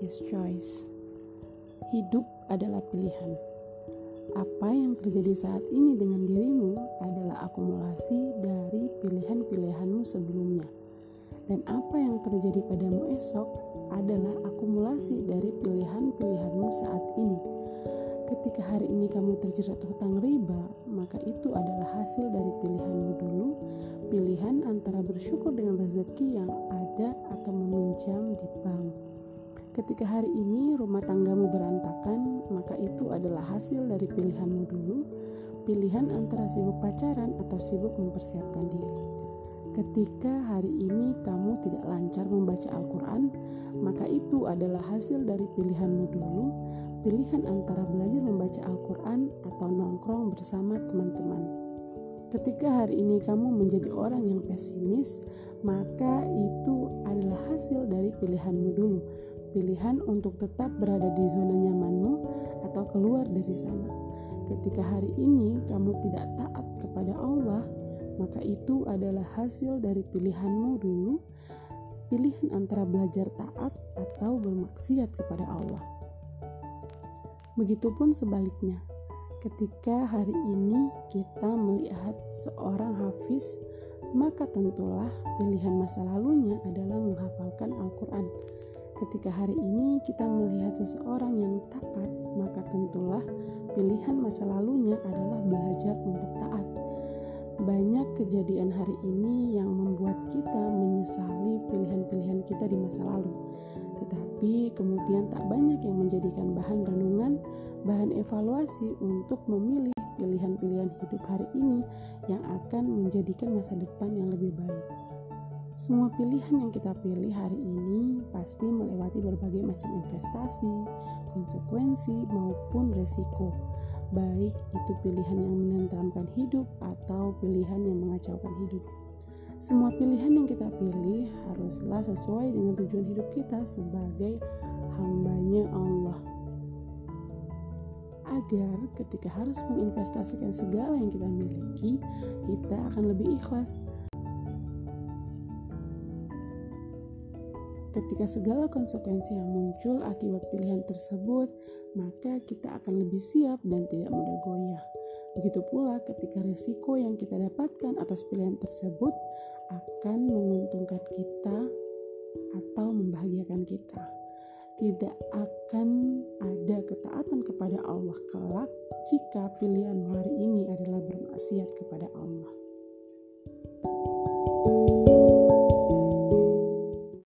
is choice. Hidup adalah pilihan. Apa yang terjadi saat ini dengan dirimu adalah akumulasi dari pilihan-pilihanmu sebelumnya. Dan apa yang terjadi padamu esok adalah akumulasi dari pilihan-pilihanmu saat ini. Ketika hari ini kamu terjerat hutang riba, maka itu adalah hasil dari pilihanmu dulu, pilihan antara bersyukur dengan rezeki yang ada atau meminjam di bank. Ketika hari ini rumah tanggamu berantakan, maka itu adalah hasil dari pilihanmu dulu, pilihan antara sibuk pacaran atau sibuk mempersiapkan diri. Ketika hari ini kamu tidak lancar membaca Al-Quran, maka itu adalah hasil dari pilihanmu dulu, pilihan antara belajar membaca Al-Quran atau nongkrong bersama teman-teman. Ketika hari ini kamu menjadi orang yang pesimis, maka itu adalah hasil dari pilihanmu dulu, pilihan untuk tetap berada di zona nyamanmu atau keluar dari sana. Ketika hari ini kamu tidak taat kepada Allah, maka itu adalah hasil dari pilihanmu dulu, pilihan antara belajar taat atau bermaksiat kepada Allah. Begitupun sebaliknya, ketika hari ini kita melihat seorang hafiz, maka tentulah pilihan masa lalunya adalah menghafalkan Al-Quran Ketika hari ini kita melihat seseorang yang taat, maka tentulah pilihan masa lalunya adalah belajar untuk taat. Banyak kejadian hari ini yang membuat kita menyesali pilihan-pilihan kita di masa lalu. Tetapi kemudian tak banyak yang menjadikan bahan renungan, bahan evaluasi untuk memilih pilihan-pilihan hidup hari ini yang akan menjadikan masa depan yang lebih baik. Semua pilihan yang kita pilih hari ini pasti melewati berbagai macam investasi, konsekuensi, maupun resiko. Baik itu pilihan yang menenteramkan hidup atau pilihan yang mengacaukan hidup. Semua pilihan yang kita pilih haruslah sesuai dengan tujuan hidup kita sebagai hambanya Allah. Agar ketika harus menginvestasikan segala yang kita miliki, kita akan lebih ikhlas Ketika segala konsekuensi yang muncul akibat pilihan tersebut, maka kita akan lebih siap dan tidak mudah goyah. Begitu pula ketika risiko yang kita dapatkan atas pilihan tersebut akan menguntungkan kita atau membahagiakan kita. Tidak akan ada ketaatan kepada Allah kelak jika pilihan hari ini adalah bermaksiat kepada Allah.